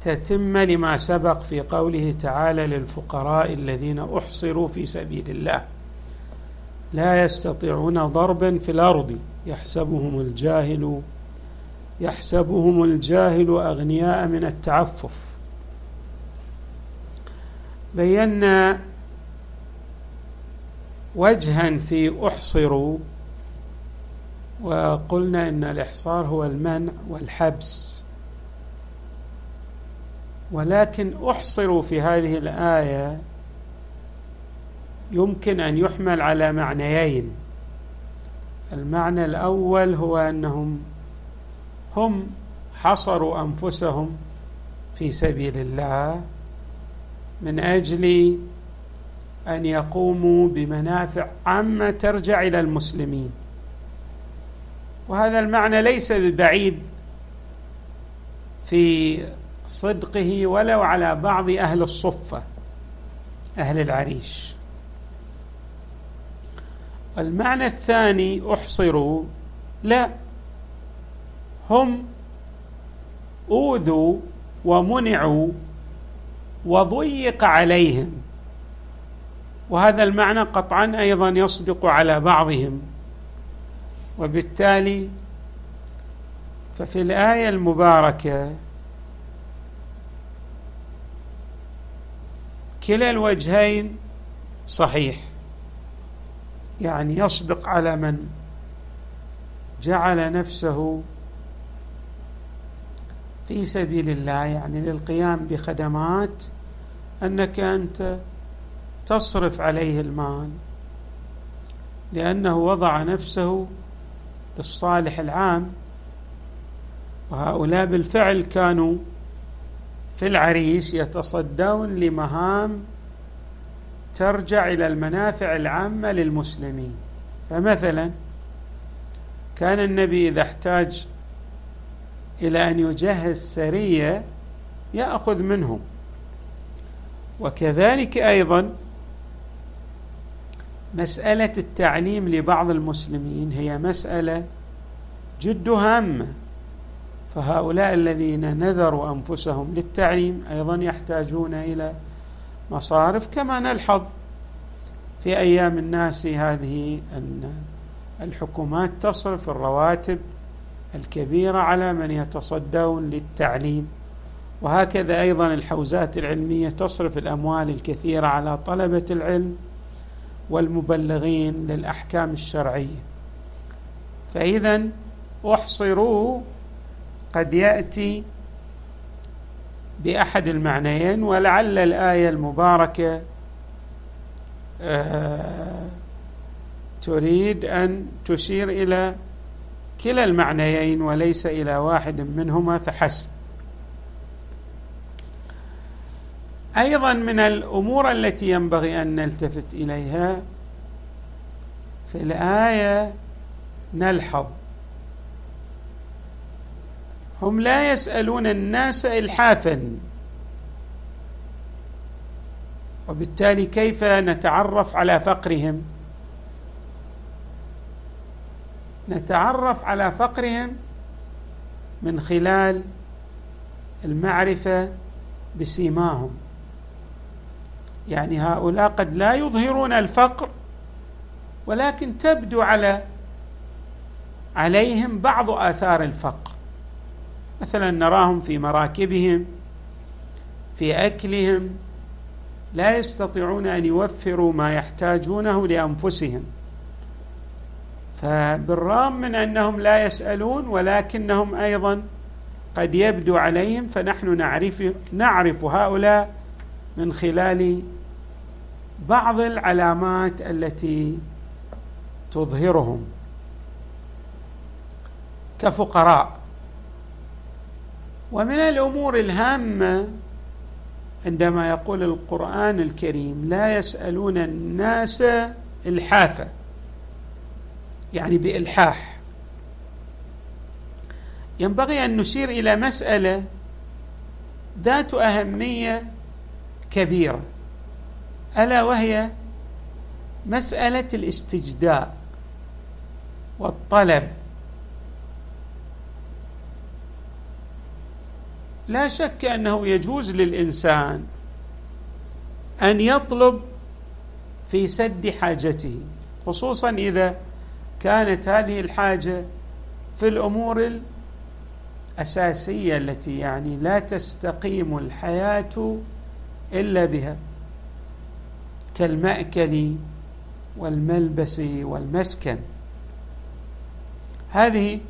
تتم لما سبق في قوله تعالى للفقراء الذين أحصروا في سبيل الله. لا يستطيعون ضربا في الأرض. يحسبهم الجاهل يحسبهم الجاهل أغنياء من التعفف. بينا وجها في أحصروا وقلنا إن الإحصار هو المنع والحبس. ولكن أحصروا في هذه الآية يمكن أن يحمل على معنيين. المعنى الأول هو أنهم هم حصروا أنفسهم في سبيل الله من أجل أن يقوموا بمنافع عامه ترجع إلى المسلمين. وهذا المعنى ليس ببعيد في صدقه ولو على بعض أهل الصفة أهل العريش. المعنى الثاني احصروا لا هم أوذوا ومنعوا وضيق عليهم. وهذا المعنى قطعا أيضا يصدق على بعضهم. وبالتالي ففي الآية المباركة كلا الوجهين صحيح. يعني يصدق على من جعل نفسه في سبيل الله يعني للقيام بخدمات أنك أنت تصرف عليه المال. لأنه وضع نفسه للصالح العام. وهؤلاء بالفعل كانوا في العريس يتصدون لمهام ترجع إلى المنافع العامة للمسلمين. فمثلا كان النبي إذا احتاج إلى أن يجهز سرية يأخذ منهم وكذلك أيضا مسألة التعليم لبعض المسلمين هي مسألة جد هامة. فهؤلاء الذين نذروا أنفسهم للتعليم أيضا يحتاجون إلى مصارف كما نلحظ في أيام الناس هذه أن الحكومات تصرف الرواتب الكبيرة على من يتصدون للتعليم وهكذا أيضا الحوزات العلمية تصرف الأموال الكثيرة على طلبة العلم والمبلغين للأحكام الشرعية فاذا احصروا قد يأتي بأحد المعنيين ولعل الآية المباركة آه، تريد أن تشير إلى كلا المعنيين وليس إلى واحد منهما فحسب. أيضا من الأمور التي ينبغي أن نلتفت إليها في الآية نلحظ هم لا يسألون الناس الحافا. وبالتالي كيف نتعرف على فقرهم؟ نتعرف على فقرهم من خلال المعرفة بسيماهم. يعني هؤلاء قد لا يظهرون الفقر ولكن تبدو على عليهم بعض آثار الفقر. مثلا نراهم في مراكبهم في أكلهم لا يستطيعون أن يوفروا ما يحتاجونه لأنفسهم. فبالرغم من أنهم لا يسألون ولكنهم أيضا قد يبدو عليهم فنحن نعرف نعرف هؤلاء من خلال بعض العلامات التي تظهرهم. كفقراء ومن الأمور الهامة عندما يقول القرآن الكريم لا يسألون الناس الحافه يعني بإلحاح. ينبغي أن نشير إلى مسألة ذات أهمية كبيرة ألا وهي مسألة الاستجداء والطلب. لا شك أنه يجوز للإنسان أن يطلب في سد حاجته خصوصا إذا كانت هذه الحاجة في الأمور الأساسية التي يعني لا تستقيم الحياة إلا بها كالمأكل والملبس والمسكن. هذه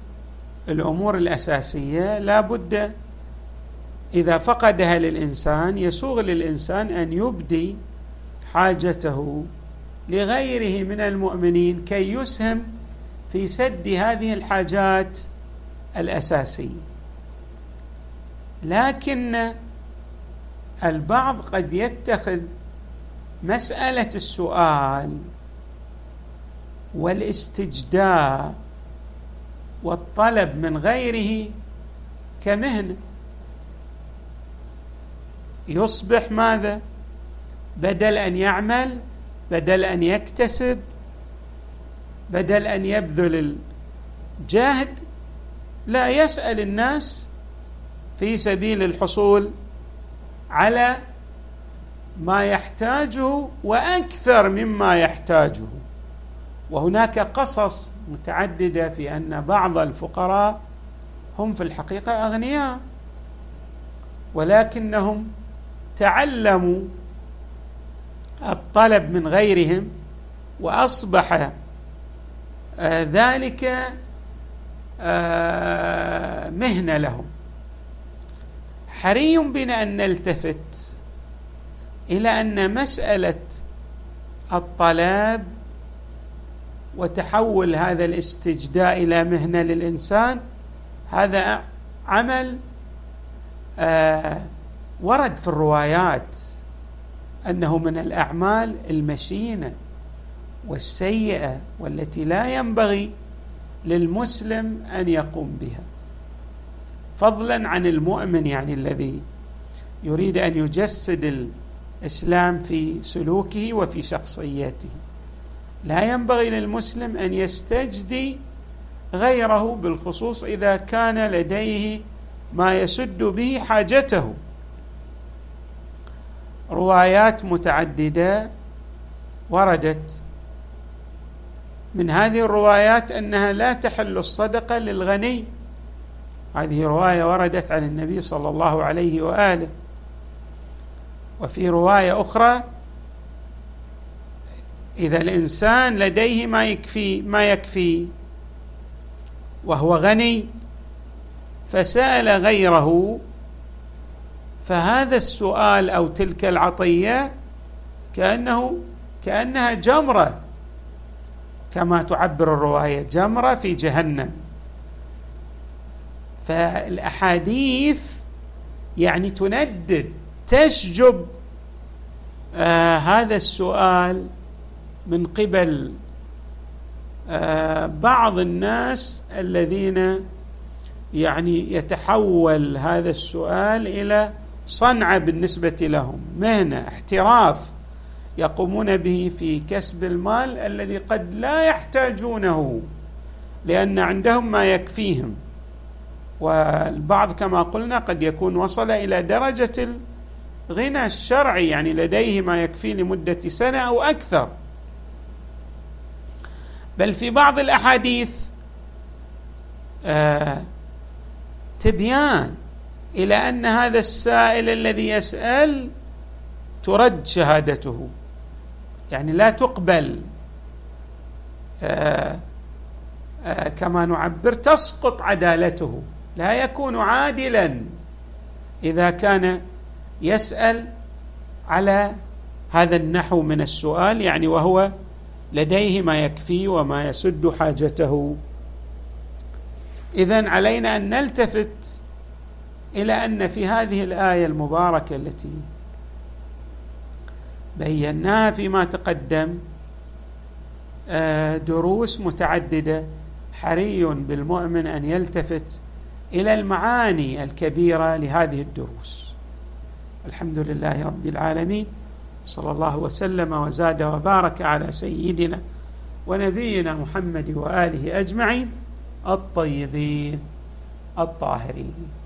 الأمور الأساسية لا بد إذا فقدها للإنسان يسوغ للإنسان أن يبدي حاجته لغيره من المؤمنين كي يسهم في سد هذه الحاجات الأساسية. لكن البعض قد يتخذ مسألة السؤال والاستجداء والطلب من غيره كمهنة. يصبح ماذا؟ بدل أن يعمل بدل أن يكتسب بدل أن يبذل الجهد لا يسأل الناس في سبيل الحصول على ما يحتاجه وأكثر مما يحتاجه. وهناك قصص متعددة في أن بعض الفقراء هم في الحقيقة أغنياء ولكنهم تعلموا الطلب من غيرهم وأصبح آه، ذلك آه، مهنة لهم. حري بنا أن نلتفت إلى أن مسألة الطلب وتحول هذا الاستجداء إلى مهنة للإنسان هذا عمل آه ورد في الروايات أنه من الأعمال المشينة والسيئة والتي لا ينبغي للمسلم أن يقوم بها. فضلا عن المؤمن يعني الذي يريد أن يجسد الإسلام في سلوكه وفي شخصيته لا ينبغي للمسلم أن يستجدي غيره بالخصوص إذا كان لديه ما يسد به حاجته. روايات متعددة وردت. من هذه الروايات أنها لا تحل الصدقه للغني. هذه رواية وردت عن النبي صلى الله عليه وآله. وفي رواية أخرى إذا الإنسان لديه ما يكفي ما يكفي وهو غني فسأل غيره فهذا السؤال أو تلك العطية كأنه كأنها جمرة كما تعبر الرواية جمرة في جهنم. فالأحاديث يعني تندد تشجب آه هذا السؤال من قبل آه بعض الناس الذين يعني يتحول هذا السؤال إلى صنعه بالنسبة لهم. مهنه احتراف. يقومون به في كسب المال الذي قد لا يحتاجونه لأن عندهم ما يكفيهم. والبعض كما قلنا قد يكون وصل إلى درجة الغنى الشرعي يعني لديه ما يكفي لمدة سنة أو أكثر. بل في بعض الأحاديث آه تبيان إلى أن هذا السائل الذي يسأل ترد شهادته. يعني لا تقبل. آه آه كما نعبر تسقط عدالته. لا يكون عادلا إذا كان يسأل على هذا النحو من السؤال يعني وهو لديه ما يكفي وما يسد حاجته. اذا علينا أن نلتفت إلى أن في هذه الآية المباركة التي بيناها فيما تقدم آه، دروس متعددة حري بالمؤمن أن يلتفت إلى المعاني الكبيرة لهذه الدروس. الحمد لله رب العالمين صلى الله وسلم وزاد وبارك على سيدنا ونبينا محمد وآله أجمعين الطيبين الطاهرين.